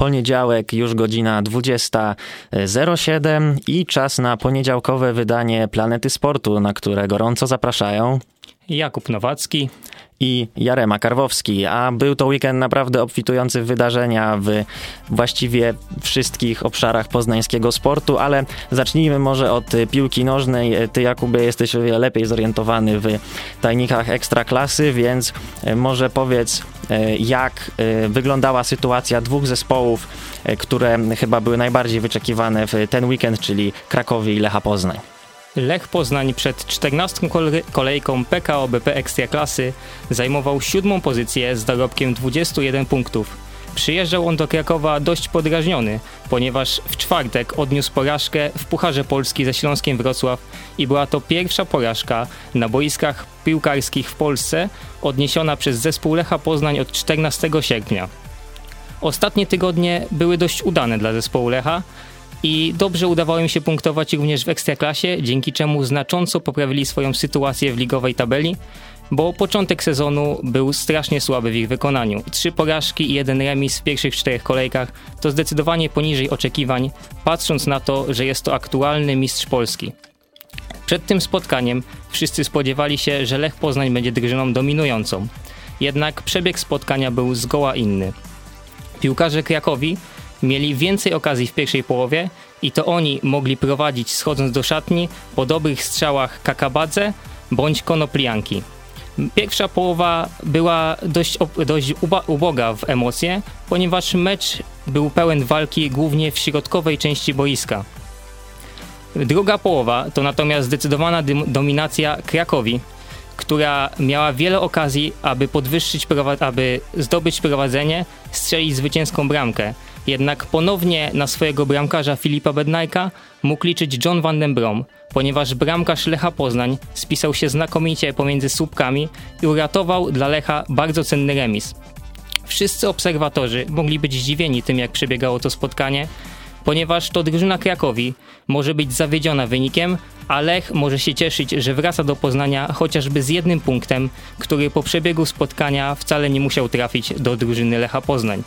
Poniedziałek, już godzina 20.07 i czas na poniedziałkowe wydanie Planety Sportu, na które gorąco zapraszają Jakub Nowacki i Jarema Karwowski, a był to weekend naprawdę obfitujący w wydarzenia w właściwie wszystkich obszarach poznańskiego sportu, ale zacznijmy może od piłki nożnej. Ty Jakubie jesteś o wiele lepiej zorientowany w tajnikach ekstraklasy, więc może powiedz jak wyglądała sytuacja dwóch zespołów, które chyba były najbardziej wyczekiwane w ten weekend, czyli Krakowi i Lecha Poznań. Lech Poznań przed 14 kolejką PKO BP Ekstraklasy zajmował siódmą pozycję z dorobkiem 21 punktów. Przyjeżdżał on do Krakowa dość podrażniony, ponieważ w czwartek odniósł porażkę w Pucharze Polski ze Śląskiem Wrocław i była to pierwsza porażka na boiskach piłkarskich w Polsce odniesiona przez zespół Lecha Poznań od 14 sierpnia. Ostatnie tygodnie były dość udane dla zespołu Lecha, i dobrze udawało im się punktować również w ekstraklasie, dzięki czemu znacząco poprawili swoją sytuację w ligowej tabeli, bo początek sezonu był strasznie słaby w ich wykonaniu. Trzy porażki i jeden remis w pierwszych czterech kolejkach to zdecydowanie poniżej oczekiwań, patrząc na to, że jest to aktualny mistrz Polski. Przed tym spotkaniem wszyscy spodziewali się, że Lech Poznań będzie drużyną dominującą. Jednak przebieg spotkania był zgoła inny. Piłkarze Krakowi mieli więcej okazji w pierwszej połowie i to oni mogli prowadzić schodząc do szatni po dobrych strzałach Kakabadze bądź Konoplianki. Pierwsza połowa była dość, dość uboga w emocje, ponieważ mecz był pełen walki głównie w środkowej części boiska. Druga połowa to natomiast zdecydowana dominacja Krakowi, która miała wiele okazji, aby podwyższyć, aby zdobyć prowadzenie, strzelić zwycięską bramkę. Jednak ponownie na swojego bramkarza Filipa Bednajka mógł liczyć John van den Brom, ponieważ bramkarz Lecha Poznań spisał się znakomicie pomiędzy słupkami i uratował dla Lecha bardzo cenny remis. Wszyscy obserwatorzy mogli być zdziwieni tym, jak przebiegało to spotkanie, ponieważ to drużyna Krakowi może być zawiedziona wynikiem, a Lech może się cieszyć, że wraca do Poznania chociażby z jednym punktem, który po przebiegu spotkania wcale nie musiał trafić do drużyny Lecha Poznań.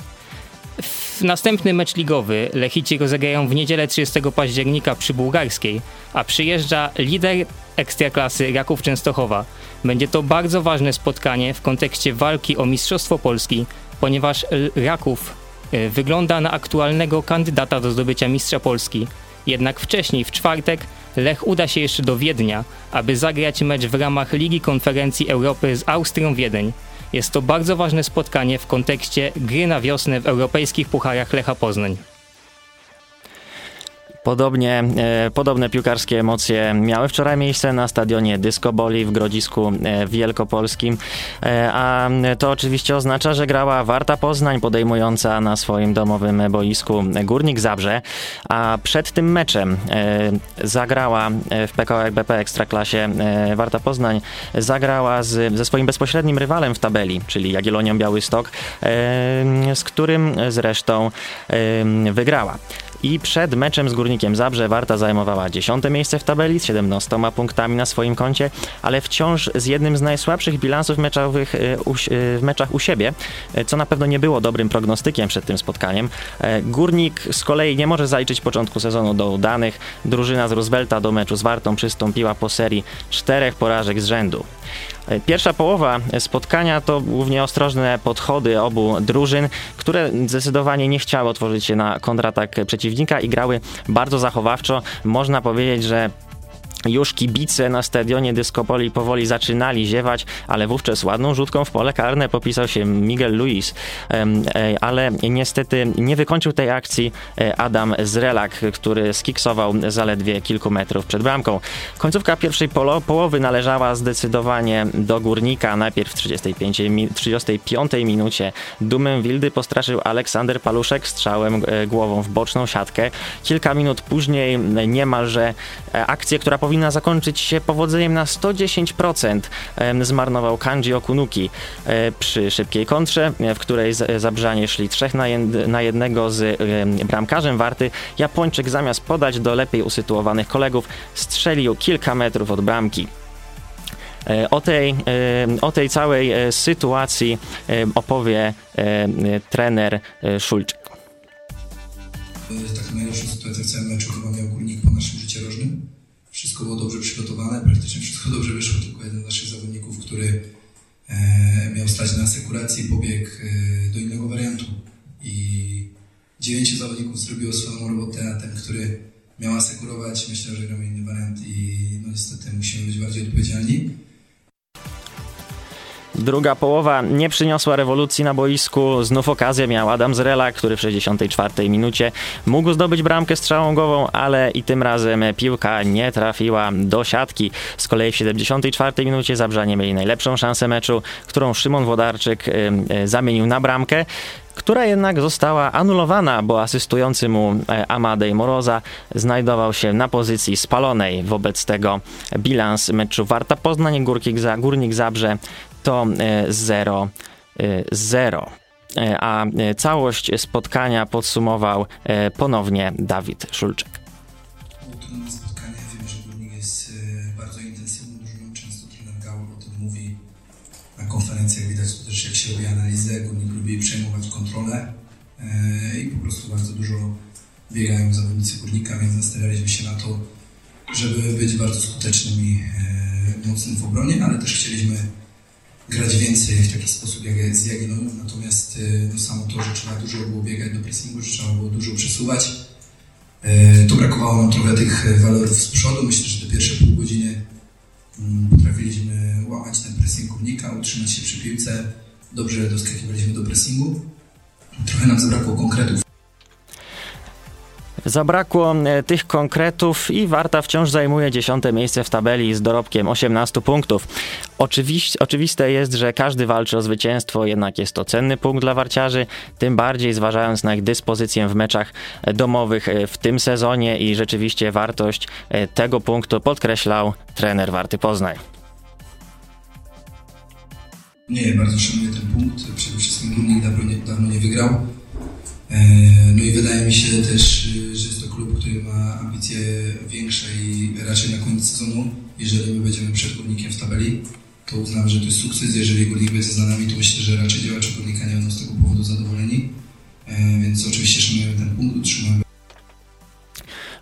Następny mecz ligowy Lechici rozegrają w niedzielę 30 października przy Bułgarskiej, a przyjeżdża lider ekstraklasy Raków Częstochowa. Będzie to bardzo ważne spotkanie w kontekście walki o Mistrzostwo Polski, ponieważ Raków e, wygląda na aktualnego kandydata do zdobycia Mistrza Polski. Jednak wcześniej, w czwartek, Lech uda się jeszcze do Wiednia, aby zagrać mecz w ramach Ligi Konferencji Europy z Austrią Wiedeń. Jest to bardzo ważne spotkanie w kontekście gry na wiosnę w europejskich pucharach Lecha Poznań. Podobnie, e, podobne piłkarskie emocje miały wczoraj miejsce na stadionie Disco Boli w Grodzisku e, Wielkopolskim, e, a to oczywiście oznacza, że grała Warta Poznań podejmująca na swoim domowym boisku Górnik Zabrze, a przed tym meczem zagrała w PKO BP Ekstraklasie Warta Poznań zagrała z, ze swoim bezpośrednim rywalem w tabeli, czyli Jagiellonią Białystok, z którym zresztą wygrała. I przed meczem z Górnikiem Zabrze Warta zajmowała 10 miejsce w tabeli z 17 punktami na swoim koncie, ale wciąż z jednym z najsłabszych bilansów meczowych y, y, w meczach u siebie, y, co na pewno nie było dobrym prognostykiem przed tym spotkaniem. Górnik z kolei nie może zaliczyć początku sezonu do udanych. Drużyna z Roosevelta do meczu z Wartą przystąpiła po serii czterech porażek z rzędu. Pierwsza połowa spotkania to głównie ostrożne podchody obu drużyn, które zdecydowanie nie chciały otworzyć się na kontratak przeciwnika i grały bardzo zachowawczo. Można powiedzieć, że już kibice na stadionie Dyskopoli powoli zaczynali ziewać, ale wówczas ładną rzutką w pole karne popisał się Miguel Luis, e, ale niestety nie wykończył tej akcji e, Adam Zrelak, który skiksował zaledwie kilku metrów przed bramką. Końcówka pierwszej polo, połowy należała zdecydowanie do Górnika. Najpierw w 35, 35 minucie dumem Wildy postraszył Aleksander Paluszek strzałem e, głową w boczną siatkę. Kilka minut później niemalże akcję, która powinna powinna zakończyć się powodzeniem na 110%. Zmarnował Kanji Okunuki e, przy szybkiej kontrze, w której Zabrzanie szli trzech na jednego z bramkarzem Warty. Japończyk zamiast podać do lepiej usytuowanych kolegów strzelił kilka metrów od bramki. E, o tej, o tej całej e, sytuacji opowie trener Szulczyk. W całym meczu chyba Wszystko było dobrze przygotowane, praktycznie wszystko dobrze wyszło, tylko jeden z naszych zawodników, który e, miał stać na asekuracji, pobiegł e, do innego wariantu. I dziewięciu zawodników zrobiło swoją robotę, a ten, który miał asekurować, myślę, że gramy inny wariant i no niestety musimy być bardziej odpowiedzialni. Druga połowa nie przyniosła rewolucji na boisku. Znów okazję miał Adam Zrela, który w 64 minucie mógł zdobyć bramkę strzałą głową, ale i tym razem piłka nie trafiła do siatki. Z kolei w 74 minucie Zabrzanie mieli najlepszą szansę meczu, którą Szymon Wodarczyk zamienił na bramkę która jednak została anulowana, bo asystujący mu e, Amadej Moroza znajdował się na pozycji spalonej. Wobec tego bilans meczu Warta Poznań, Górnik Zabrze to 0-0 e, e, a całość spotkania podsumował ponownie Dawid Szulczek. Trudne spotkanie, wiem, że Górnik jest bardzo intensywną drużyną, często trener o tym mówi. Na konferencjach, widać to też jak się robi analizę, Górnik lubi przejmować kontrolę i po prostu bardzo dużo biegają zawodnicy Górnika, więc nastawialiśmy się na to, żeby być bardzo skutecznym i mocnym w obronie, ale też chcieliśmy grać więcej w taki sposób jak z Jagiellonią, natomiast y, no, samo to, że trzeba dużo było biegać do pressingu, że trzeba było dużo przesuwać, y, to brakowało nam trochę tych walorów z przodu. Myślę, że te pierwsze pół godziny mm, potrafiliśmy łamać ten pressing górnika, utrzymać się przy piłce, dobrze doskakiwaliśmy do pressingu. Trochę nam zabrakło konkretów Zabrakło e, tych konkretów i Warta wciąż zajmuje dziesiąte miejsce w tabeli z dorobkiem 18 punktów. Oczywiście, oczywiste jest, że każdy walczy o zwycięstwo, jednak jest to cenny punkt dla warciarzy, tym bardziej zważając na ich dyspozycję w meczach domowych e, w tym sezonie i rzeczywiście wartość e, tego punktu podkreślał trener Warty Poznań. Nie, bardzo szanuję ten punkt. Przede wszystkim Górnik dawno nie, dawno nie wygrał. No i wydaje mi się też, ambicje większe i raczej na koniec sezonu, jeżeli my będziemy przed górnikiem w tabeli, to uznam, że to jest sukces. Jeżeli górnik będzie za nami, to myślę, że raczej działacze górnika nie będą z tego powodu zadowoleni. Więc oczywiście szanujemy ten punkt, utrzymujemy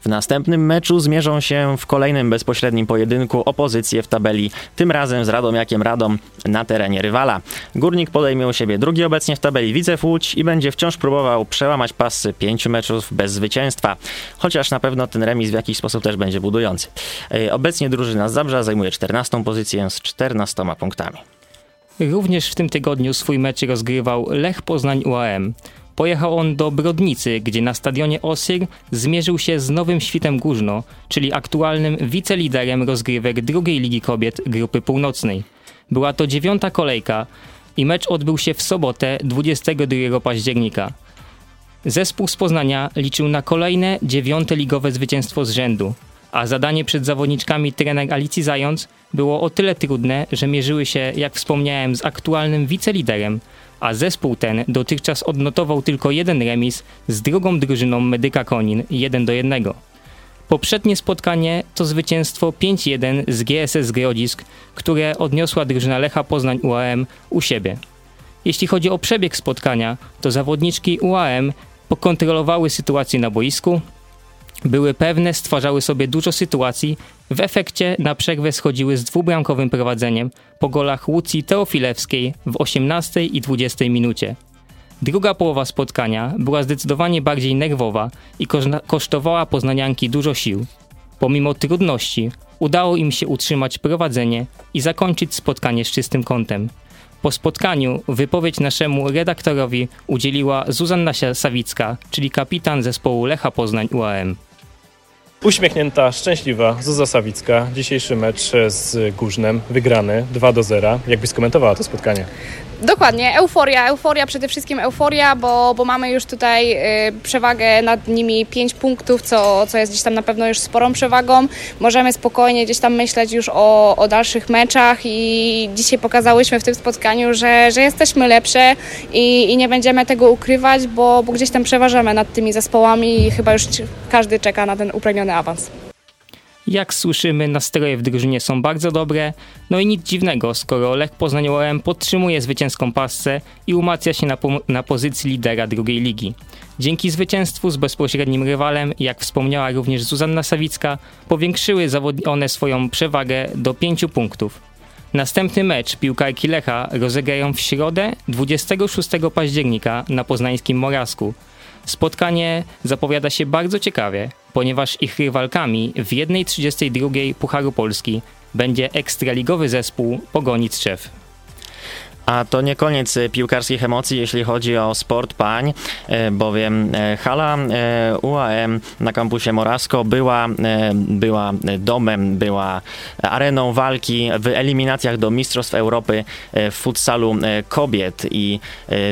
w następnym meczu zmierzą się w kolejnym bezpośrednim pojedynku opozycje w tabeli, tym razem z Radomiakiem Radom na terenie rywala. Górnik podejmie u siebie drugi obecnie w tabeli Widzew Łódź i będzie wciąż próbował przełamać pasy pięciu meczów bez zwycięstwa, chociaż na pewno ten remis w jakiś sposób też będzie budujący. E, obecnie drużyna z Zabrza zajmuje 14 pozycję z 14 punktami. Również w tym tygodniu swój mecz rozgrywał Lech Poznań UAM. Pojechał on do Brodnicy, gdzie na stadionie Osyr zmierzył się z Nowym Świtem Górzno, czyli aktualnym wiceliderem rozgrywek drugiej Ligi Kobiet Grupy Północnej. Była to dziewiąta kolejka i mecz odbył się w sobotę 22 października. Zespół z Poznania liczył na kolejne dziewiąte ligowe zwycięstwo z rzędu, a zadanie przed zawodniczkami trener Alicji Zając było o tyle trudne, że mierzyły się, jak wspomniałem, z aktualnym wiceliderem, a zespół ten dotychczas odnotował tylko jeden remis z drugą drużyną Medyka Konin 1 do 1. Poprzednie spotkanie to zwycięstwo 5-1 z GSS Grodzisk, które odniosła drużyna Lecha Poznań UAM u siebie. Jeśli chodzi o przebieg spotkania, to zawodniczki UAM pokontrolowały sytuację na boisku, były pewne, stwarzały sobie dużo sytuacji, w efekcie na przerwę schodziły z dwubramkowym prowadzeniem po golach Łucji Teofilewskiej w 18 i 20 minucie. Druga połowa spotkania była zdecydowanie bardziej nerwowa i kosztowała poznanianki dużo sił. Pomimo trudności udało im się utrzymać prowadzenie i zakończyć spotkanie z czystym kątem. Po spotkaniu wypowiedź naszemu redaktorowi udzieliła Zuzanna Sawicka, czyli kapitan zespołu Lecha Poznań UAM. Uśmiechnięta, szczęśliwa Zuza Sawicka. Dzisiejszy mecz z Górznem wygrany 2 do 0. Jakbyś skomentowała to spotkanie? Dokładnie, euforia, euforia, przede wszystkim euforia, bo, bo mamy już tutaj y, przewagę nad nimi 5 punktów, co, co jest gdzieś tam na pewno już sporą przewagą. Możemy spokojnie gdzieś tam myśleć już o, o dalszych meczach i dzisiaj pokazałyśmy w tym spotkaniu, że, że jesteśmy lepsze i, i nie będziemy tego ukrywać, bo, bo gdzieś tam przeważamy nad tymi zespołami i chyba już każdy czeka na ten upragniony awans. Jak słyszymy, nastroje w drużynie są bardzo dobre, no i nic dziwnego, skoro Lech Poznań OM podtrzymuje zwycięską pasce i umacnia się na, po na pozycji lidera drugiej ligi. Dzięki zwycięstwu z bezpośrednim rywalem, jak wspomniała również Zuzanna Sawicka, powiększyły one swoją przewagę do 5 punktów. Następny mecz piłkarki Lecha rozegrają w środę 26 października na poznańskim Morasku. Spotkanie zapowiada się bardzo ciekawie, ponieważ ich rywalkami w 1.32 Pucharu Polski będzie ekstraligowy zespół Pogoni Trzew. A to nie koniec e, piłkarskich emocji, jeśli chodzi o sport pań, e, bowiem e, hala UAM na kampusie Morasko była, była domem, była areną walki w eliminacjach do Mistrzostw Europy w futsalu kobiet. I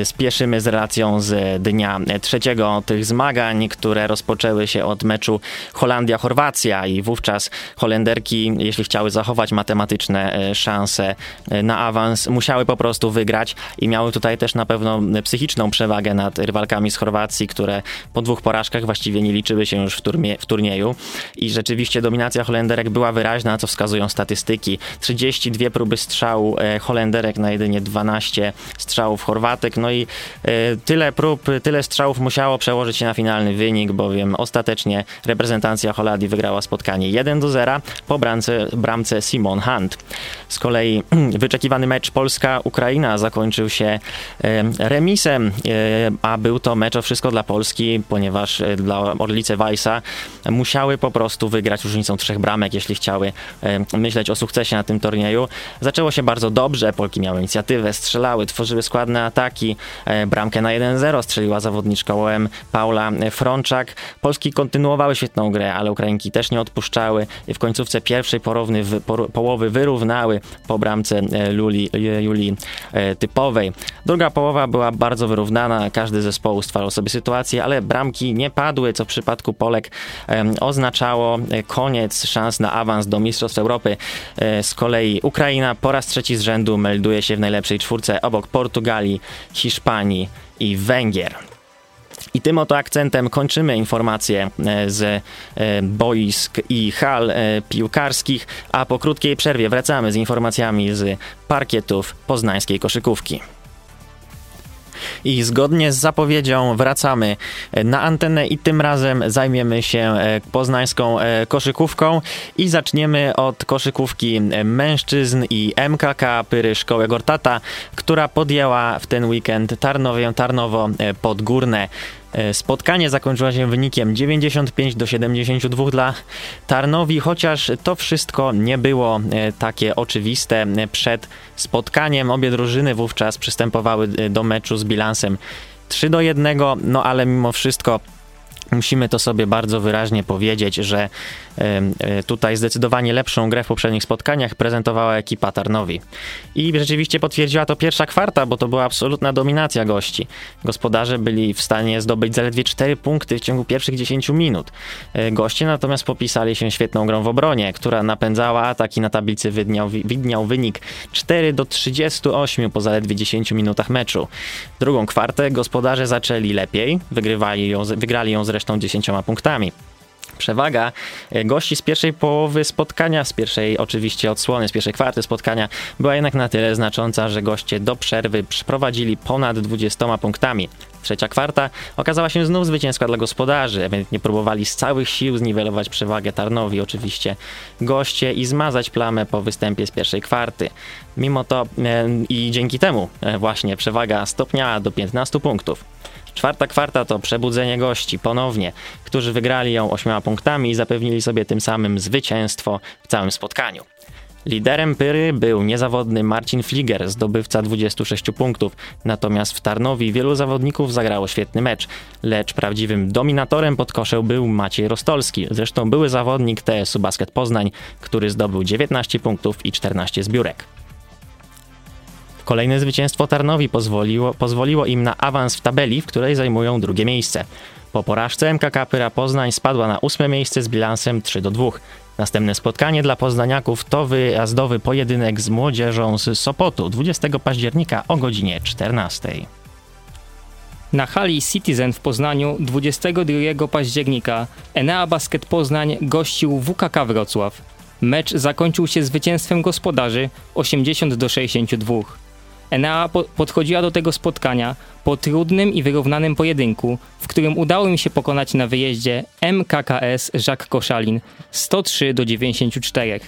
spieszymy z relacją z dnia trzeciego tych zmagań, które rozpoczęły się od meczu Holandia-Chorwacja. I wówczas Holenderki, jeśli chciały zachować matematyczne szanse na awans, musiały po prostu wygrać i miały tutaj też na pewno psychiczną przewagę nad rywalkami z Chorwacji, które po dwóch porażkach właściwie nie liczyły się już w, turmie, w turnieju i rzeczywiście dominacja Holenderek była wyraźna, co wskazują statystyki. 32 próby strzału e, Holenderek na jedynie 12 strzałów Chorwatek, no i e, tyle prób, tyle strzałów musiało przełożyć się na finalny wynik, bowiem ostatecznie reprezentacja Holandii wygrała spotkanie 1 do 0 po bramce, bramce Simon Hunt. Z kolei wyczekiwany mecz Polska-Ukraina Ukraina zakończył się remisem, e, a był to mecz o wszystko dla Polski, ponieważ e, dla Orlice Weissa musiały po prostu wygrać różnicą trzech bramek, jeśli chciały myśleć o sukcesie na tym turnieju. Zaczęło się bardzo dobrze, Polki miały inicjatywę, strzelały, tworzyły składne ataki. E, bramkę na 1-0 strzeliła zawodniczka OM Paula Frączak. Polski kontynuowały świetną grę, ale Ukrainki też nie odpuszczały i w końcówce pierwszej połowy wyrównały po bramce Luli, Julii E, typowej. Druga połowa była bardzo wyrównana, każdy zespoł stwarzał sobie sytuację, ale bramki nie padły, co w przypadku Polek oznaczało e, koniec szans na awans do Mistrzostw Europy. E, z kolei Ukraina po raz trzeci z rzędu melduje się w najlepszej czwórce obok Portugalii, Hiszpanii i Węgier. I tym oto akcentem kończymy informacje e, z e, boisk i hal e, piłkarskich, a po krótkiej przerwie wracamy z informacjami z parkietów poznańskiej koszykówki. I zgodnie z zapowiedzią wracamy na antenę i tym razem zajmiemy się poznańską koszykówką i zaczniemy od koszykówki mężczyzn i MKK Pyry Szkoły Gortata, która podjęła w ten weekend Tarnowię Tarnowo Podgórne. E, spotkanie zakończyło się wynikiem 95 do 72 dla Tarnowi, chociaż to wszystko nie było e, takie oczywiste. Przed spotkaniem obie drużyny wówczas przystępowały e, do meczu z bilansem 3 do 1, no ale mimo wszystko Musimy to sobie bardzo wyraźnie powiedzieć, że e, tutaj zdecydowanie lepszą grę w poprzednich spotkaniach prezentowała ekipa Tarnowi. I rzeczywiście potwierdziła to pierwsza kwarta, bo to była absolutna dominacja gości. Gospodarze byli w stanie zdobyć zaledwie 4 punkty w ciągu pierwszych 10 minut. E, goście natomiast popisali się świetną grą w obronie, która napędzała ataki na tablicy widniał, widniał wynik 4 do 38 po zaledwie 10 minutach meczu. Drugą kwartę gospodarze zaczęli lepiej, wygrywali ją, wygrali ją zresztą 10 punktami. Przewaga e, gości z pierwszej połowy spotkania, z pierwszej oczywiście odsłony, z pierwszej kwarty spotkania była jednak na tyle znacząca, że goście do przerwy przeprowadzili ponad 20 punktami. Trzecia kwarta okazała się znów zwycięska dla gospodarzy, ewidentnie próbowali z całych sił zniwelować przewagę Tarnowi, oczywiście goście i zmazać plamę po występie z pierwszej kwarty. Mimo to e, i dzięki temu e, właśnie przewaga stopniała do 15 punktów. Czwarta kwarta to przebudzenie gości ponownie, którzy wygrali ją ośmioma punktami i zapewnili sobie tym samym zwycięstwo w całym spotkaniu. Liderem Pyry był niezawodny Marcin Fliger, zdobywca 26 punktów, natomiast w Tarnowi wielu zawodników zagrało świetny mecz, lecz prawdziwym dominatorem pod koszem był Maciej Rostolski, zresztą były zawodnik TSU Basket Poznań, który zdobył 19 punktów i 14 zbiórek. Kolejne zwycięstwo Tarnowi pozwoliło, pozwoliło im na awans w tabeli, w której zajmują drugie miejsce. Po porażce MKK Pyra Poznań spadła na ósme miejsce z bilansem 3 do 2. Następne spotkanie dla poznaniaków to wyjazdowy pojedynek z młodzieżą z Sopotu 20 października o godzinie 14. Na hali Citizen w Poznaniu 22 października Enea Basket Poznań gościł WKK Wrocław. Mecz zakończył się zwycięstwem gospodarzy 80 do 62. Enea po podchodziła do tego spotkania po trudnym i wyrównanym pojedynku, w którym udało mi się pokonać na wyjeździe MKKS Jacques Koszalin 103 do 94.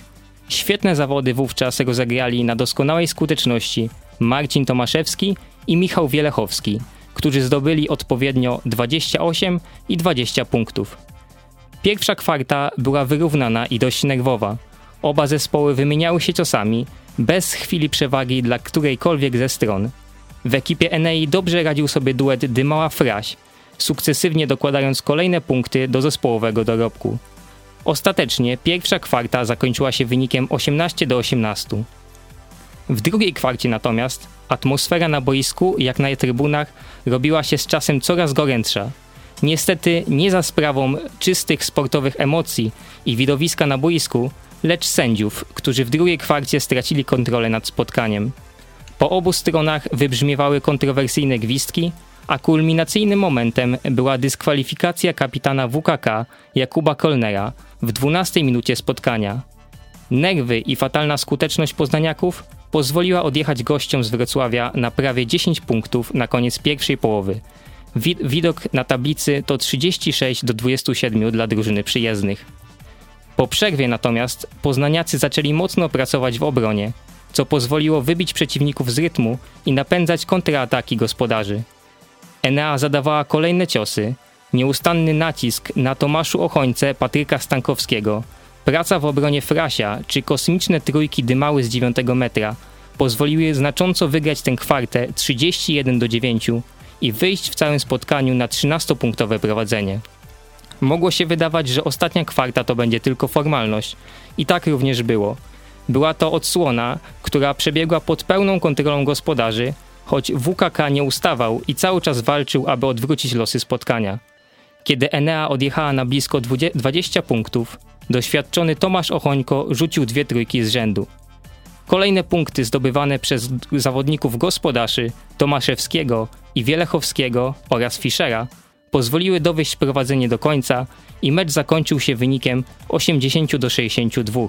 Świetne zawody wówczas rozegrali na doskonałej skuteczności Marcin Tomaszewski i Michał Wielechowski, którzy zdobyli odpowiednio 28 i 20 punktów. Pierwsza kwarta była wyrównana i dość nerwowa. Oba zespoły wymieniały się ciosami, bez chwili przewagi dla którejkolwiek ze stron. W ekipie Enei dobrze radził sobie duet Dymała-Fraś, sukcesywnie dokładając kolejne punkty do zespołowego dorobku. Ostatecznie pierwsza kwarta zakończyła się wynikiem 18 do 18. W drugiej kwarcie natomiast atmosfera na boisku, jak na trybunach, robiła się z czasem coraz gorętsza. Niestety nie za sprawą czystych sportowych emocji i widowiska na boisku, lecz sędziów, którzy w drugiej kwarcie stracili kontrolę nad spotkaniem. Po obu stronach wybrzmiewały kontrowersyjne gwizdki, a kulminacyjnym momentem była dyskwalifikacja kapitana WKK Jakuba Kolnera w 12 minucie spotkania. Nerwy i fatalna skuteczność poznaniaków pozwoliła odjechać gościom z Wrocławia na prawie 10 punktów na koniec pierwszej połowy. Widok na tablicy to 36 do 27 dla drużyny przyjezdnych. Po przerwie natomiast poznaniacy zaczęli mocno pracować w obronie, co pozwoliło wybić przeciwników z rytmu i napędzać kontraataki gospodarzy. Enea zadawała kolejne ciosy, nieustanny nacisk na Tomaszu Ochońce Patryka Stankowskiego, praca w obronie Frasia czy kosmiczne trójki dymały z 9 metra pozwoliły znacząco wygrać tę kwartę 31 do 9 i wyjść w całym spotkaniu na 13-punktowe prowadzenie. Mogło się wydawać, że ostatnia kwarta to będzie tylko formalność. I tak również było. Była to odsłona, która przebiegła pod pełną kontrolą gospodarzy, choć WKK nie ustawał i cały czas walczył, aby odwrócić losy spotkania. Kiedy Enea odjechała na blisko 20 punktów, doświadczony Tomasz Ochońko rzucił dwie trójki z rzędu. Kolejne punkty zdobywane przez zawodników gospodarzy Tomaszewskiego i Wielechowskiego oraz Fischera pozwoliły dowieść prowadzenie do końca i mecz zakończył się wynikiem 80 do 62.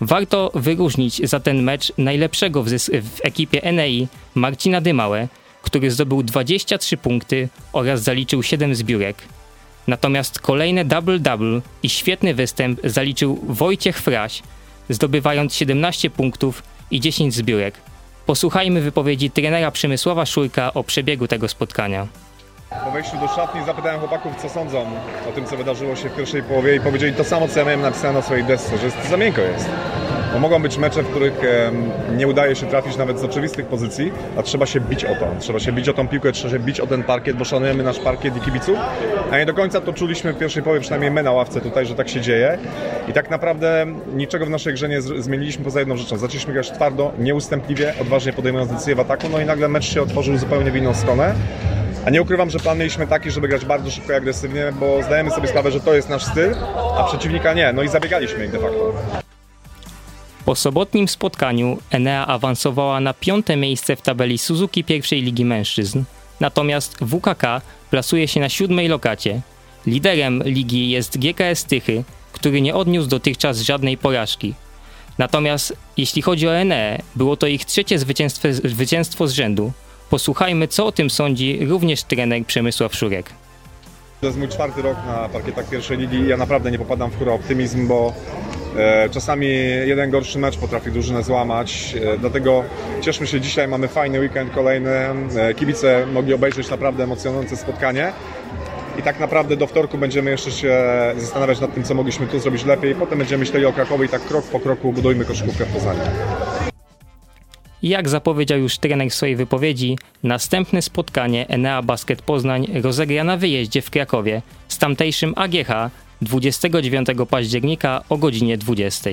Warto wyróżnić za ten mecz najlepszego w, w ekipie NEI Marcina Dymałę, który zdobył 23 punkty oraz zaliczył 7 zbiórek. Natomiast kolejne double-double i świetny występ zaliczył Wojciech Fraś, zdobywając 17 punktów i 10 zbiórek. Posłuchajmy wypowiedzi trenera Przemysława Szurka o przebiegu tego spotkania. Po wejściu do szatni zapytałem chłopaków, co sądzą o tym, co wydarzyło się w pierwszej połowie i powiedzieli to samo, co ja miałem napisane na swojej desce, że jest, za miękko jest. Bo mogą być mecze, w których nie udaje się trafić nawet z oczywistych pozycji, a trzeba się bić o to. Trzeba się bić o tą piłkę, trzeba się bić o ten parkiet, bo szanujemy nasz parkiet i kibiców. A nie do końca to czuliśmy w pierwszej połowie, przynajmniej my na ławce tutaj, że tak się dzieje. I tak naprawdę niczego w naszej grze nie zmieniliśmy poza jedną rzeczą. Zaczęliśmy grać twardo, nieustępliwie, odważnie podejmując decyzje w ataku, no i nagle mecz się otworzył zupełnie w inną stronę. A nie ukrywam, że plan mieliśmy taki, żeby grać bardzo szybko i agresywnie, bo zdajemy sobie sprawę, że to jest nasz styl, a przeciwnika nie. No i zabiegaliśmy ich de facto. Po sobotnim spotkaniu Enea awansowała na piąte miejsce w tabeli Suzuki pierwszej ligi mężczyzn. Natomiast WKK plasuje się na siódmej lokacie. Liderem ligi jest GKS Tychy, który nie odniósł dotychczas żadnej porażki. Natomiast jeśli chodzi o Enea, było to ich trzecie zwycięstwo, zwycięstwo z rzędu. Posłuchajmy, co o tym sądzi również trener Przemysław Szurek. To jest mój czwarty rok na parkietach pierwszej ligi ja naprawdę nie popadam w chóra optymizm, bo e, czasami jeden gorszy mecz potrafi drużynę złamać. E, dlatego cieszmy się dzisiaj, mamy fajny weekend kolejny. E, kibice mogli obejrzeć naprawdę emocjonujące spotkanie. I tak naprawdę do wtorku będziemy jeszcze się zastanawiać nad tym, co mogliśmy tu zrobić lepiej. Potem będziemy myśleli o Krakowie i tak krok po kroku budujmy koszykówkę w Poznaniu. Jak zapowiedział już trener w swojej wypowiedzi, następne spotkanie Enea Basket Poznań rozegra na wyjeździe w Krakowie z tamtejszym AGH 29 października o godzinie 20.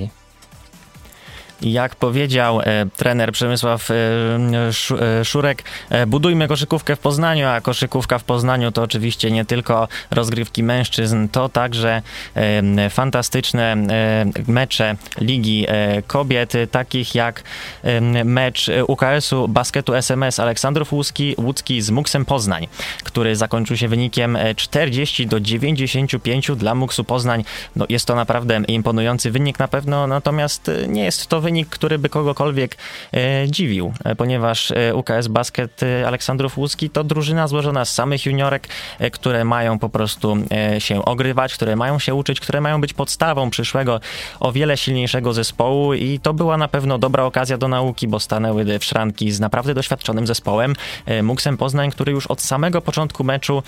Jak powiedział e, trener Przemysław e, e, Szurek, budujmy koszykówkę w Poznaniu, a koszykówka w Poznaniu to oczywiście nie tylko rozgrywki mężczyzn, to także fantastyczne mecze Ligi Kobiet, takich jak mecz UKS-u basketu SMS Aleksandrów Łódzki, Łódzki z Muksem Poznań, który zakończył się wynikiem e, 40 do 95 dla Muksu Poznań. No, jest to naprawdę imponujący wynik na pewno, natomiast nie jest to wynik, który by kogokolwiek e, dziwił, e, ponieważ e, UKS Basket Aleksandrów Łódzki to drużyna złożona z samych juniorek, które mają po prostu się ogrywać, które mają się uczyć, które mają być podstawą przyszłego o wiele silniejszego zespołu i to była na pewno dobra okazja do nauki, bo stanęły w szranki z naprawdę doświadczonym zespołem, Muksem Poznań, który już od samego początku meczu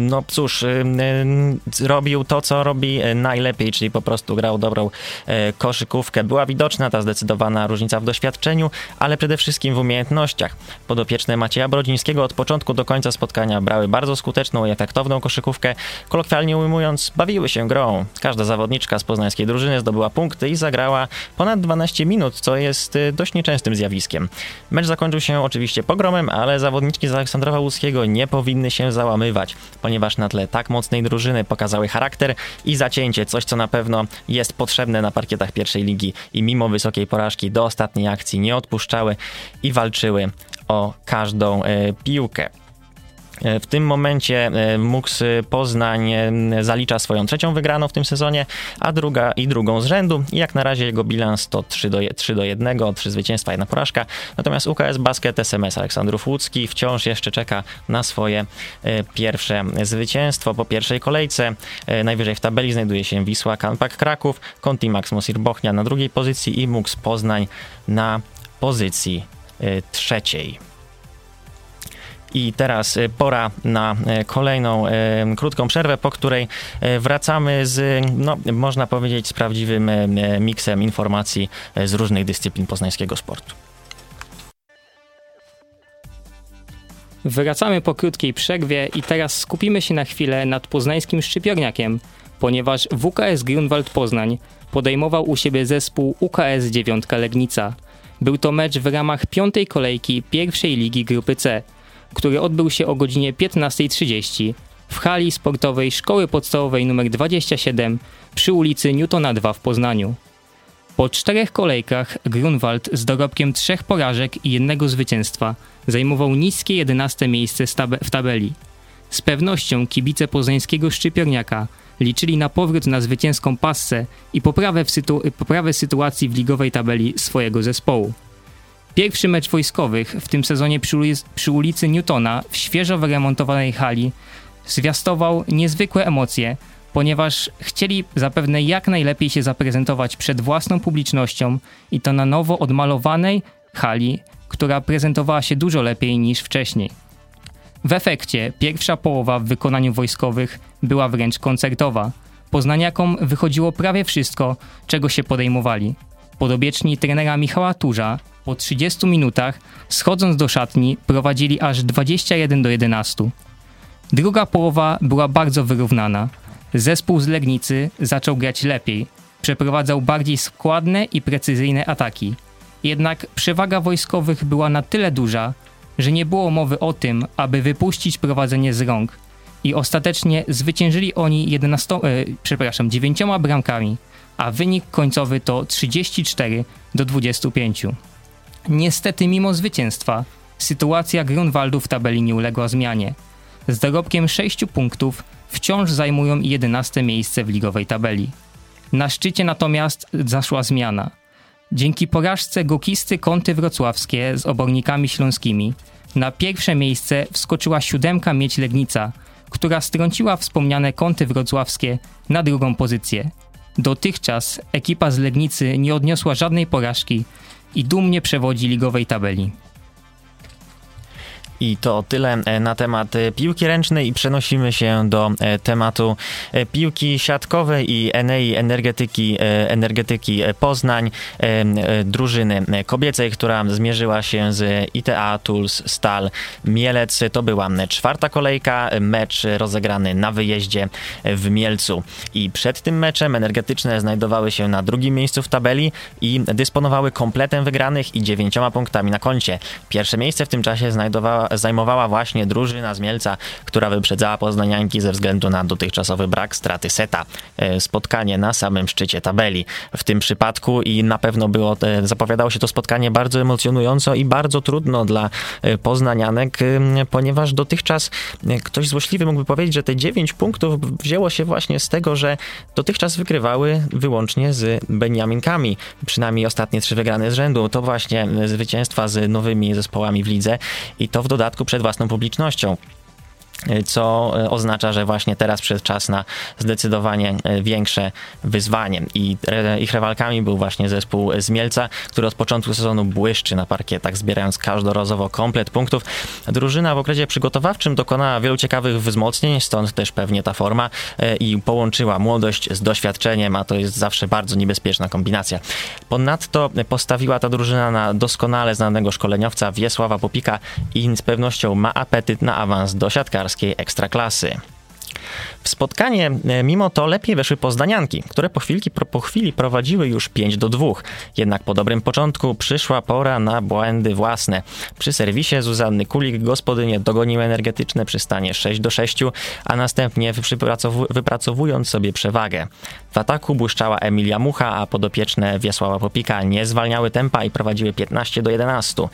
No cóż, e, e, robił to, co robi e, najlepiej, czyli po prostu grał dobrą e, koszykówkę. Była widoczna ta zdecydowana różnica w doświadczeniu, ale przede wszystkim w umiejętnościach. Podopieczne Macieja Brodzińskiego od początku do końca spotkania brały bardzo skuteczną i efektowną koszykówkę. Kolokwialnie ujmując, bawiły się grą. Każda zawodniczka z poznańskiej drużyny zdobyła punkty i zagrała ponad 12 minut, co jest e, dość nieczęstym zjawiskiem. Mecz zakończył się oczywiście pogromem, ale zawodniczki z Aleksandrowa Łódzkiego nie powinny się załamywać, ponieważ na tle tak mocnej drużyny pokazały charakter i zacięcie, coś co na pewno jest potrzebne na parkietach pierwszej ligi i mimo wysokiej porażki do ostatniej akcji nie odpuszczały i walczyły o każdą e, piłkę. E, W tym momencie e, Muks Poznań e, zalicza swoją trzecią wygraną w tym sezonie, a druga i drugą z rzędu. I jak na razie jego bilans to 3 do, je- 3 do 1, 3 zwycięstwa, jedna porażka. Natomiast UKS Basket SMS Aleksandrów Łódzki wciąż jeszcze czeka na swoje pierwsze zwycięstwo po pierwszej kolejce. Najwyżej w tabeli znajduje się Wisła Kampak Kraków, Conti Max Mosir Bochnia na drugiej pozycji i Muks Poznań na pozycji trzeciej. I teraz e, pora na e, kolejną e, krótką przerwę, po której wracamy z, no, można powiedzieć, z prawdziwym miksem informacji z różnych dyscyplin poznańskiego sportu. Wracamy po krótkiej przerwie i teraz skupimy się na chwilę nad poznańskim szczypiorniakiem, ponieważ WKS Grunwald Poznań podejmował u siebie zespół UKS 9 Legnica. Był to mecz w ramach piątej kolejki pierwszej ligi grupy C, który odbył się o godzinie 15.30 w hali sportowej Szkoły Podstawowej nr 27 przy ulicy Newtona 2 w Poznaniu. Po czterech kolejkach Grunwald z dorobkiem trzech porażek i jednego zwycięstwa zajmował niskie 11 miejsce w tabeli. Z pewnością kibice poznańskiego szczypiorniaka liczyli na powrót na zwycięską passę i poprawę, sytu- poprawę sytuacji w ligowej tabeli swojego zespołu. Pierwszy mecz wojskowych w tym sezonie przy, przy ulicy Newtona w świeżo wyremontowanej hali zwiastował niezwykłe emocje, ponieważ chcieli zapewne jak najlepiej się zaprezentować przed własną publicznością i to na nowo odmalowanej hali, która prezentowała się dużo lepiej niż wcześniej. W efekcie pierwsza połowa w wykonaniu wojskowych była wręcz koncertowa. Poznaniakom wychodziło prawie wszystko, czego się podejmowali. Podobieczni trenera Michała Turza po 30 minutach, schodząc do szatni, prowadzili aż 21 do 11. Druga połowa była bardzo wyrównana. Zespół z Legnicy zaczął grać lepiej. Przeprowadzał bardziej składne i precyzyjne ataki. Jednak przewaga wojskowych była na tyle duża, że nie było mowy o tym, aby wypuścić prowadzenie z rąk. I ostatecznie zwyciężyli oni 11, e, przepraszam, 9 bramkami, a wynik końcowy to 34 do 25. Niestety, mimo zwycięstwa, sytuacja Grunwaldu w tabeli nie uległa zmianie. Z dorobkiem 6 punktów wciąż zajmują 11 miejsce w ligowej tabeli. Na szczycie natomiast zaszła zmiana. Dzięki porażce gokisty Kąty Wrocławskie z obornikami śląskimi na pierwsze miejsce wskoczyła siódemka Mieć Legnica, która strąciła wspomniane Kąty Wrocławskie na drugą pozycję. Dotychczas ekipa z Legnicy nie odniosła żadnej porażki i dumnie przewodzi ligowej tabeli. I to tyle e, na temat e, piłki ręcznej i przenosimy się do e, tematu piłki siatkowej i Enei Energetyki, Energetyki Poznań, drużyny kobiecej, która zmierzyła się z ITA Tools Stal Mielec. To była czwarta kolejka, mecz rozegrany na wyjeździe w Mielcu. I przed tym meczem energetyczne znajdowały się na drugim miejscu w tabeli i dysponowały kompletem wygranych i dziewięcioma punktami na koncie. Pierwsze miejsce w tym czasie znajdowała zajmowała właśnie drużyna z Mielca, która wyprzedzała poznanianki ze względu na dotychczasowy brak straty seta. E, spotkanie na samym szczycie tabeli w tym przypadku i na pewno było, e, zapowiadało się to spotkanie bardzo emocjonująco i bardzo trudno dla e, poznanianek, ponieważ dotychczas ktoś złośliwy mógłby powiedzieć, że te 9 punktów wzięło się właśnie z tego, że dotychczas wygrywały wyłącznie z Beniaminkami. Przynajmniej ostatnie trzy wygrane z rzędu. To właśnie zwycięstwa z nowymi zespołami w lidze i to w dodatku dodatku przed własną publicznością co e, oznacza, że właśnie teraz przyszedł czas na zdecydowanie e, większe wyzwanie. I ich rywalkami był właśnie zespół z Mielca, który od początku sezonu błyszczy na parkietach, zbierając każdorazowo komplet punktów. Drużyna w okresie przygotowawczym dokonała wielu ciekawych wzmocnień, stąd też pewnie ta forma i połączyła młodość z doświadczeniem, a to jest zawsze bardzo niebezpieczna kombinacja. Ponadto postawiła ta drużyna na doskonale znanego szkoleniowca Wiesława Popika i z pewnością ma apetyt na awans do siatkarstwa ekstraklasy. W spotkanie e, mimo to lepiej weszły pozdanianki, które po, po chwili prowadziły już 5 do 2. Jednak po dobrym początku przyszła pora na błędy własne. Przy serwisie Zuzanny Kulik gospodynie dogoniły energetyczne przystanie 6 do 6, a następnie wypracowując sobie przewagę. W ataku błyszczała Emilia Mucha, a podopieczne Wiesława Popika nie zwalniały tempa i prowadziły 15 do 11.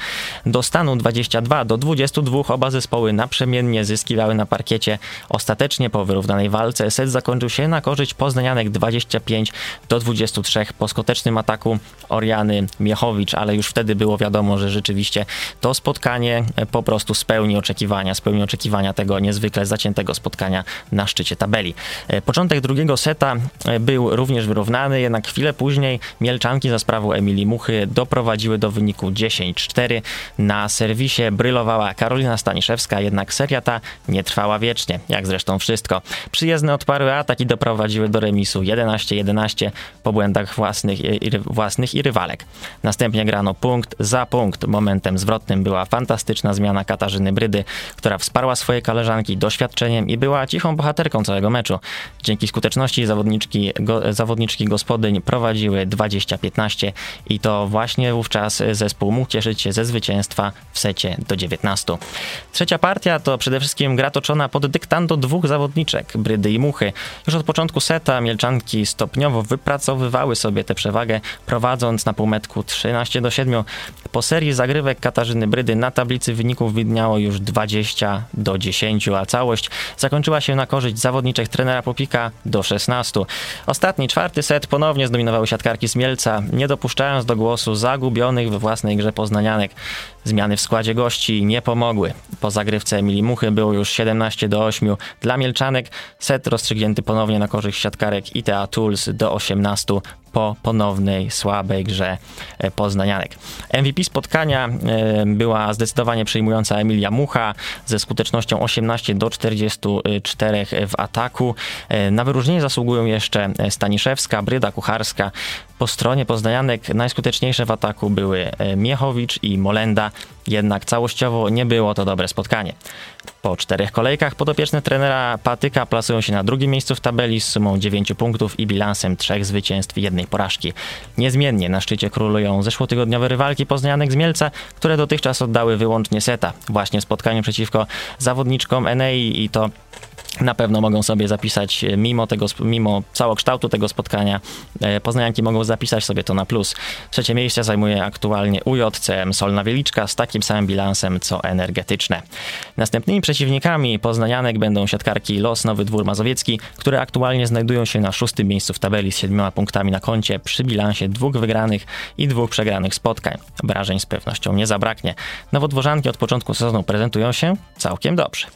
Do stanu 22 do 22 oba zespoły naprzemiennie zyskiwały na parkiecie. Ostatecznie po wyrównanej walce set zakończył się na korzyść poznanianek 25 do 23 po skutecznym ataku Oriany Miechowicz, ale już wtedy było wiadomo, że rzeczywiście to spotkanie po prostu spełni oczekiwania, spełni oczekiwania tego niezwykle zaciętego spotkania na szczycie tabeli. Początek drugiego seta był również wyrównany, jednak chwilę później Mielczanki za sprawą Emilii Muchy doprowadziły do wyniku 10-4. Na serwisie brylowała Karolina Staniszewska, jednak seria ta nie trwała wiecznie, jak zresztą wszystko. Przyjezdne odparły ataki doprowadziły do remisu 11-11 po błędach własnych i, własnych i rywalek. Następnie grano punkt za punkt. Momentem zwrotnym była fantastyczna zmiana Katarzyny Brydy, która wsparła swoje koleżanki doświadczeniem i była cichą bohaterką całego meczu. Dzięki skuteczności zawodniczki go, zawodniczki gospodyń prowadziły 20-15 i to właśnie wówczas zespół mógł cieszyć się ze zwycięstwa w secie do 19. Trzecia partia to przede wszystkim gra toczona pod dyktando dwóch zawodniczek, Brydy i Muchy. Już od początku seta Mielczanki stopniowo wypracowywały sobie tę przewagę, prowadząc na półmetku 13 do 7. Po serii zagrywek Katarzyny Brydy na tablicy wyników widniało już 20 do 10, a całość zakończyła się na korzyść zawodniczek trenera Popika do 16. Ostatni, czwarty set ponownie zdominowały siatkarki z Mielca, nie dopuszczając do głosu zagubionych we własnej grze poznanianek. Zmiany w składzie gości nie pomogły. Po zagrywce Emilii Muchy było już 17 do 8 dla Set rozstrzygnięty ponownie na korzyść siatkarek ITA Tools do 18 po ponownej słabej grze e, poznanianek. MVP spotkania e, była zdecydowanie przejmująca Emilia Mucha ze skutecznością 18 do 44 w ataku. E, na wyróżnienie zasługują jeszcze Staniszewska, Bryda Kucharska. Po stronie poznanianek najskuteczniejsze w ataku były Miechowicz i Molenda, jednak całościowo nie było to dobre spotkanie. Po czterech kolejkach podopieczne trenera Patyka plasują się na drugim miejscu w tabeli z sumą 9 punktów i bilansem trzech zwycięstw i jednej porażki. Niezmiennie na szczycie królują zeszłotygodniowe rywalki poznanych z Mielca, które dotychczas oddały wyłącznie seta. Właśnie spotkanie przeciwko zawodniczkom Enei i to na pewno mogą sobie zapisać, e, mimo, tego, mimo całokształtu tego spotkania, e, poznanianki mogą zapisać sobie to na plus. Trzecie miejsce zajmuje aktualnie UJCM Solna Wieliczka z takim samym bilansem co energetyczne. Następnymi przeciwnikami poznanianek będą siatkarki Los Nowy Dwór Mazowiecki, które aktualnie znajdują się na szóstym miejscu w tabeli z siedmioma punktami na koncie przy bilansie dwóch wygranych i dwóch przegranych spotkań. Wrażeń z pewnością nie zabraknie. Nowodworzanki od początku sezonu prezentują się całkiem dobrze.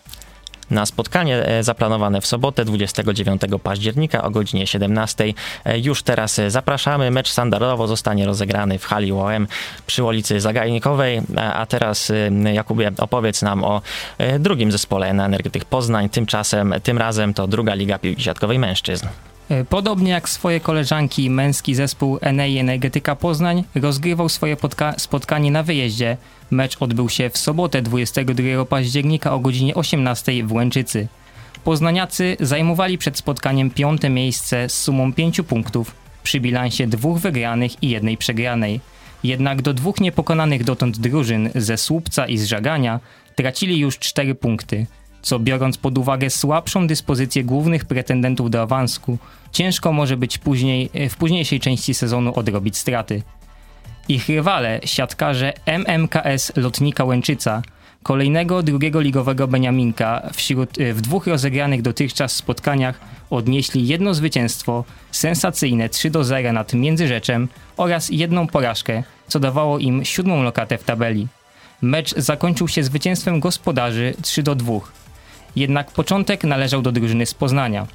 Na spotkanie zaplanowane w sobotę 29 października o godzinie 17. Już teraz zapraszamy. Mecz standardowo zostanie rozegrany w hali UOM przy ulicy Zagajnikowej. A teraz Jakubie opowiedz nam o drugim zespole na Energetyk Poznań. Tymczasem, tym razem to druga Liga Piłki Siatkowej Mężczyzn. E, podobnie jak swoje koleżanki, męski zespół Enei Energetyka Poznań rozgrywał swoje spotkanie na wyjeździe. Mecz odbył się w sobotę 22 października o godzinie 18 w Łęczycy. Poznaniacy zajmowali przed spotkaniem piąte miejsce z sumą pięciu punktów przy bilansie dwóch wygranych i jednej przegranej. Jednak do dwóch niepokonanych dotąd drużyn ze Słupca i z Żagania tracili już cztery punkty, co biorąc pod uwagę słabszą dyspozycję głównych pretendentów do awansku, ciężko może być później, w późniejszej części sezonu odrobić straty. Ich rywale, siatkarze MMKS Lotnika Łęczyca, kolejnego drugiego ligowego Beniaminka wśród, w dwóch rozegranych dotychczas spotkaniach odnieśli jedno zwycięstwo, sensacyjne 3 do 0 nad Międzyrzeczem oraz jedną porażkę, co dawało im siódmą lokatę w tabeli. Mecz zakończył się zwycięstwem gospodarzy 3 do 2. Jednak początek należał do drużyny z Poznania.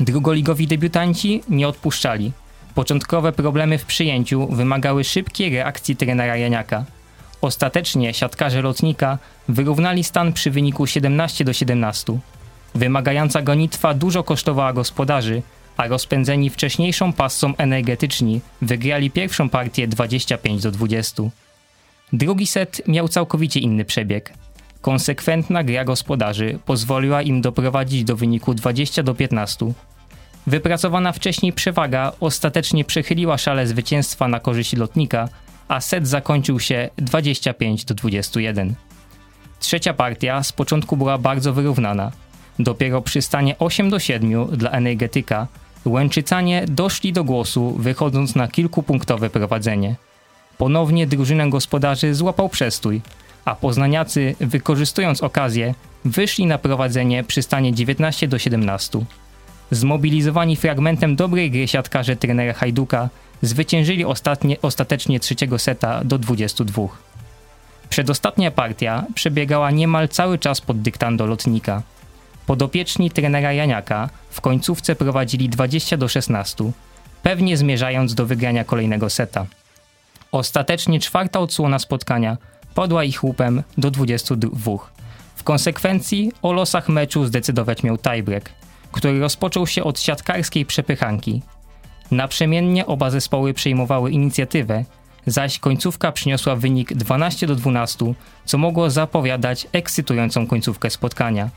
Drugoligowi debiutanci nie odpuszczali. Początkowe problemy w przyjęciu wymagały szybkiej reakcji trenera Janiaka. Ostatecznie siatkarze lotnika wyrównali stan przy wyniku 17 do 17. Wymagająca gonitwa dużo kosztowała gospodarzy, a rozpędzeni wcześniejszą pasą energetyczni wygrali pierwszą partię 25 do 20. Drugi set miał całkowicie inny przebieg. Konsekwentna gra gospodarzy pozwoliła im doprowadzić do wyniku 20 do 15. Wypracowana wcześniej przewaga ostatecznie przechyliła szale zwycięstwa na korzyść lotnika, a set zakończył się 25 do 21. Trzecia partia z początku była bardzo wyrównana. Dopiero przy stanie 8 do 7 dla energetyka Łęczycanie doszli do głosu, wychodząc na kilkupunktowe prowadzenie. Ponownie drużynę gospodarzy złapał przestój, a poznaniacy, wykorzystując okazję, wyszli na prowadzenie przy stanie 19 do 17. Zmobilizowani fragmentem dobrej gry siatkarze trenera Hajduka zwyciężyli ostatnie, ostatecznie trzeciego seta do 22. Przedostatnia partia przebiegała niemal cały czas pod dyktando lotnika. Podopieczni trenera Janiaka w końcówce prowadzili 20 do 16, pewnie zmierzając do wygrania kolejnego seta. Ostatecznie czwarta odsłona spotkania podła ich łupem do 22. W konsekwencji o losach meczu zdecydować miał tiebreak, który rozpoczął się od siatkarskiej przepychanki. Naprzemiennie oba zespoły przejmowały inicjatywę, zaś końcówka przyniosła wynik 12 do 12, co mogło zapowiadać ekscytującą końcówkę spotkania.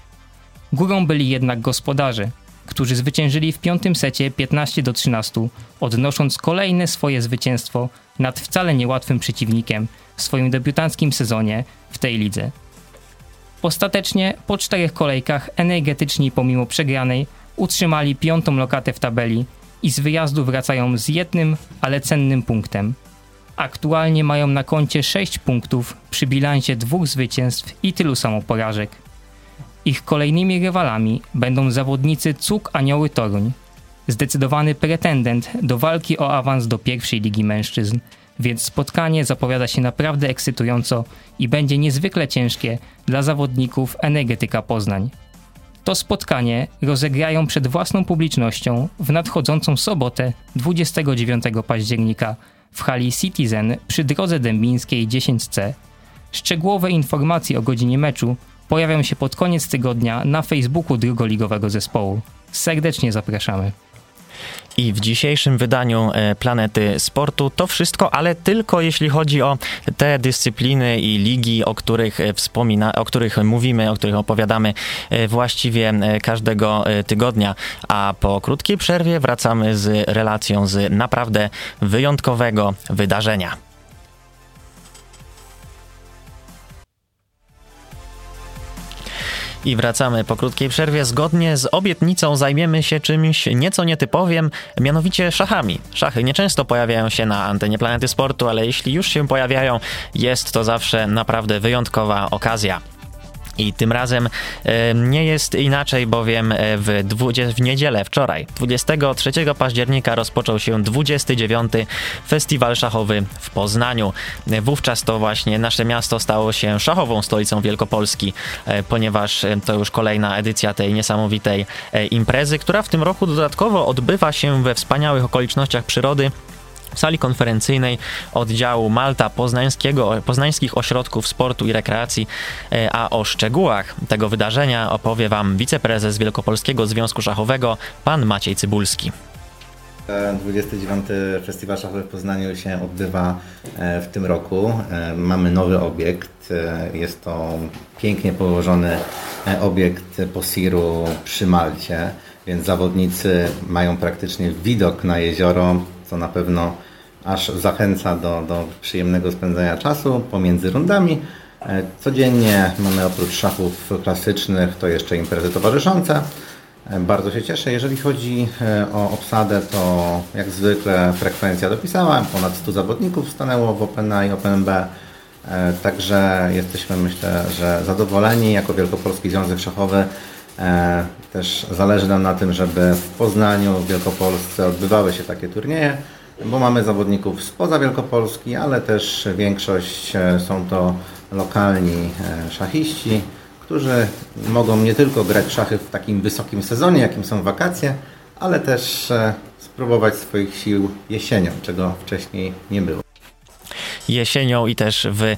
Górą byli jednak gospodarze, którzy zwyciężyli w piątym secie 15 do 13, odnosząc kolejne swoje zwycięstwo nad wcale niełatwym przeciwnikiem w swoim debiutanckim sezonie w tej lidze. Ostatecznie po czterech kolejkach energetyczni pomimo przegranej utrzymali piątą lokatę w tabeli i z wyjazdu wracają z jednym, ale cennym punktem. Aktualnie mają na koncie 6 punktów przy bilansie dwóch zwycięstw i tylu samo porażek. Ich kolejnymi rywalami będą zawodnicy Cuk Anioły Toruń, zdecydowany pretendent do walki o awans do pierwszej ligi mężczyzn, więc spotkanie zapowiada się naprawdę ekscytująco i będzie niezwykle ciężkie dla zawodników Energetyka Poznań. To spotkanie rozegrają przed własną publicznością w nadchodzącą sobotę 29 października w hali Citizen przy drodze dębińskiej 10C. Szczegółowe informacje o godzinie meczu pojawią się pod koniec tygodnia na Facebooku drugoligowego zespołu. Serdecznie zapraszamy. I w dzisiejszym wydaniu e, Planety Sportu to wszystko, ale tylko jeśli chodzi o te dyscypliny i ligi, o których e, wspomina, o których mówimy, o których opowiadamy e, właściwie każdego tygodnia. A po krótkiej przerwie wracamy z relacją z naprawdę wyjątkowego wydarzenia. I wracamy po krótkiej przerwie. Zgodnie z obietnicą zajmiemy się czymś nieco nietypowym, mianowicie szachami. Szachy nieczęsto pojawiają się na antenie Planety Sportu, ale jeśli już się pojawiają, jest to zawsze naprawdę wyjątkowa okazja. I tym razem e, nie jest inaczej, bowiem e, w, 20, w niedzielę, wczoraj, 23 października rozpoczął się 29. Festiwal Szachowy w Poznaniu. E, wówczas to właśnie nasze miasto stało się szachową stolicą Wielkopolski, ponieważ to już kolejna edycja tej niesamowitej imprezy, która w tym roku dodatkowo odbywa się we wspaniałych okolicznościach przyrody w sali konferencyjnej oddziału Malta Poznańskiego, Poznańskich Ośrodków Sportu i Rekreacji, e, a o szczegółach tego wydarzenia opowie Wam wiceprezes Wielkopolskiego Związku Szachowego, pan Maciej Cybulski. 29. Festiwal Szachowy w Poznaniu się odbywa e, w tym roku. E, mamy nowy obiekt. Jest to pięknie położony obiekt Posiru przy Malcie, więc zawodnicy mają praktycznie widok na jezioro, co na pewno aż zachęca do, do przyjemnego spędzania czasu pomiędzy rundami. E, codziennie mamy oprócz szachów klasycznych to jeszcze imprezy towarzyszące. E, bardzo się cieszę. Jeżeli chodzi e, o obsadę, to jak zwykle frekwencja dopisała. Ponad 100 zawodników stanęło w OpenA i OpenB. Także jesteśmy myślę, że zadowoleni jako Wielkopolski Związek Szachowy. Też zależy nam na tym, żeby w Poznaniu, w Wielkopolsce odbywały się takie turnieje bo mamy zawodników spoza Wielkopolski, ale też większość e, są to lokalni e, szachiści, którzy mogą nie tylko grać szachy w takim wysokim sezonie, jakim są wakacje, ale też e, spróbować swoich sił jesienią, czego wcześniej nie było jesienią i też w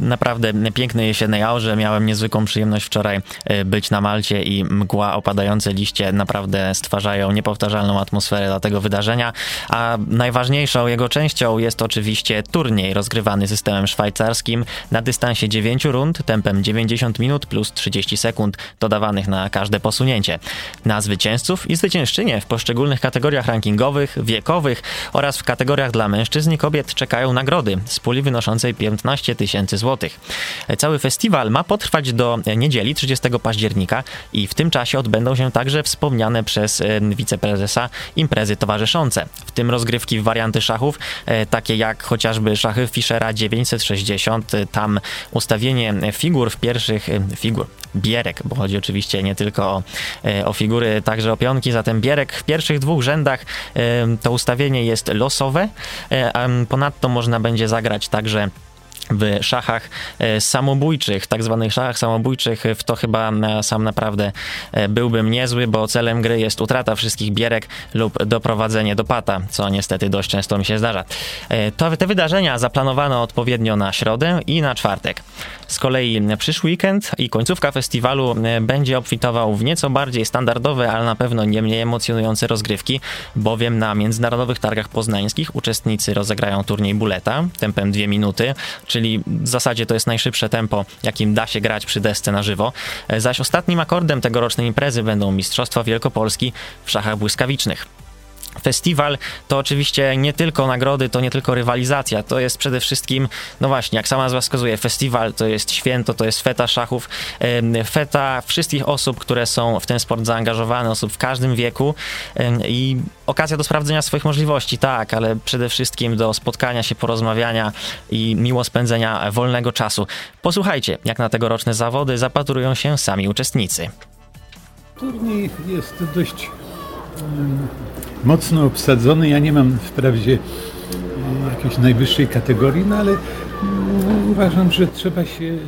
naprawdę pięknej jesiennej aurze. Miałem niezwykłą przyjemność wczoraj e, być na Malcie i mgła, opadające liście naprawdę stwarzają niepowtarzalną atmosferę dla tego wydarzenia, a najważniejszą jego częścią jest oczywiście turniej rozgrywany systemem szwajcarskim na dystansie 9 rund, tempem 90 minut plus 30 sekund dodawanych na każde posunięcie. Na zwycięzców i zwyciężczynie w poszczególnych kategoriach rankingowych, wiekowych oraz w kategoriach dla mężczyzn i kobiet czekają nagrody z puli wynoszącej 15 tysięcy złotych. Cały festiwal ma potrwać do niedzieli 30 października i w tym czasie odbędą się także wspomniane przez wiceprezesa imprezy towarzyszące, w tym rozgrywki w warianty szachów, e, takie jak chociażby szachy Fischera 960, tam ustawienie figur w pierwszych, figur, bierek, bo chodzi oczywiście nie tylko o, e, o figury, także o pionki, zatem bierek w pierwszych dwóch rzędach to ustawienie jest losowe, e, ponadto można będzie zagrać także w szachach e, samobójczych, tak zwanych szachach samobójczych, w to chyba e, sam naprawdę e, byłbym niezły, bo celem gry jest utrata wszystkich bierek lub doprowadzenie do pata, co niestety dość często mi się zdarza. To, te wydarzenia zaplanowano odpowiednio na środę i na czwartek. Z kolei przyszły weekend i końcówka festiwalu będzie obfitował w nieco bardziej standardowe, ale na pewno nie mniej emocjonujące rozgrywki, bowiem na międzynarodowych targach poznańskich uczestnicy rozegrają turniej buleta tempem 2 minuty, czyli w zasadzie to jest najszybsze tempo, jakim da się grać przy desce na żywo. Zaś ostatnim akordem tegorocznej imprezy będą Mistrzostwa Wielkopolski w szachach błyskawicznych. Festiwal to oczywiście nie tylko nagrody, to nie tylko rywalizacja, to jest przede wszystkim, no właśnie, jak sama nazwa wskazuje, festiwal to jest święto, to jest feta szachów, feta wszystkich osób, które są w ten sport zaangażowane, osób w każdym wieku i okazja do sprawdzenia swoich możliwości, tak, ale przede wszystkim do spotkania się, porozmawiania i miło spędzenia wolnego czasu. Posłuchajcie, jak na tegoroczne zawody zapatrują się sami uczestnicy. Turniej jest dość mocno obsadzony. Ja nie mam wprawdzie e, jakiejś najwyższej kategorii, no ale mm, uważam, że trzeba się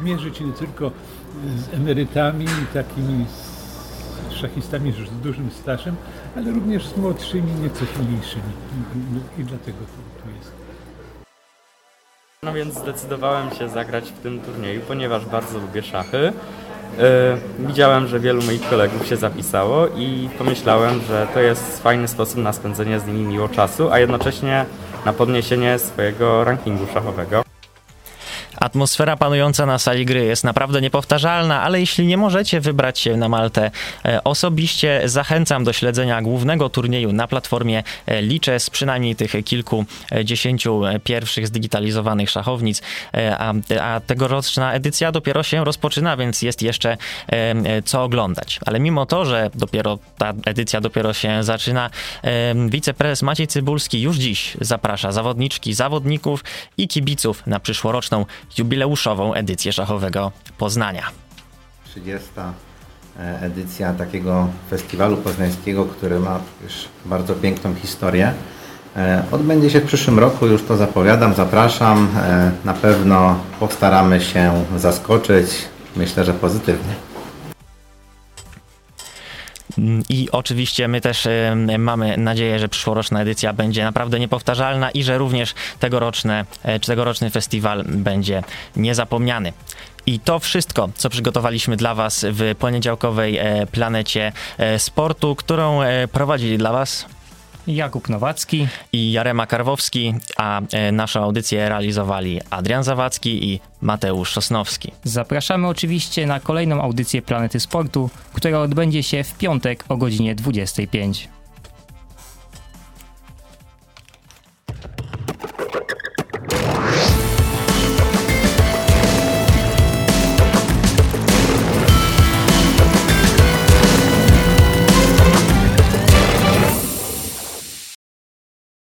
zmierzyć nie tylko z emerytami takimi szachistami z dużym stażem, ale również z młodszymi, nieco silniejszymi. I dlatego tu jest. No więc zdecydowałem się zagrać w tym turnieju, ponieważ bardzo lubię szachy. E, widziałem, że wielu moich kolegów się zapisało i pomyślałem, że to jest fajny sposób na spędzenie z nimi miło czasu, a jednocześnie na podniesienie swojego rankingu szachowego. Atmosfera panująca na sali gry jest naprawdę niepowtarzalna, ale jeśli nie możecie wybrać się na Maltę e, osobiście, zachęcam do śledzenia głównego turnieju na platformie e, Liczę z przynajmniej tych kilku e, pierwszych zdigitalizowanych szachownic, a, a tegoroczna edycja dopiero się rozpoczyna, więc jest jeszcze co oglądać. Ale mimo to, że dopiero ta edycja dopiero się zaczyna, wiceprezes Maciej Cybulski już dziś zaprasza zawodniczki, zawodników i kibiców na przyszłoroczną jubileuszową edycję szachowego Poznania. 30 e, edycja takiego festiwalu poznańskiego, który ma już bardzo piękną historię. E, Odbędzie się w przyszłym roku, już to zapowiadam, zapraszam. E, Na pewno postaramy się zaskoczyć, myślę, że pozytywnie. Mm, I oczywiście my też mamy nadzieję, że przyszłoroczna edycja będzie naprawdę niepowtarzalna i że również tegoroczne, e, czy tegoroczny festiwal będzie niezapomniany. I to wszystko, co przygotowaliśmy dla Was w poniedziałkowej e, planecie e, sportu, którą prowadzili dla Was Jakub Nowacki. i Jarema Karwowski, a e, naszą audycję realizowali Adrian Zawadzki i Mateusz Sosnowski. Zapraszamy oczywiście na kolejną audycję Planety Sportu, która odbędzie się w piątek o godzinie 25.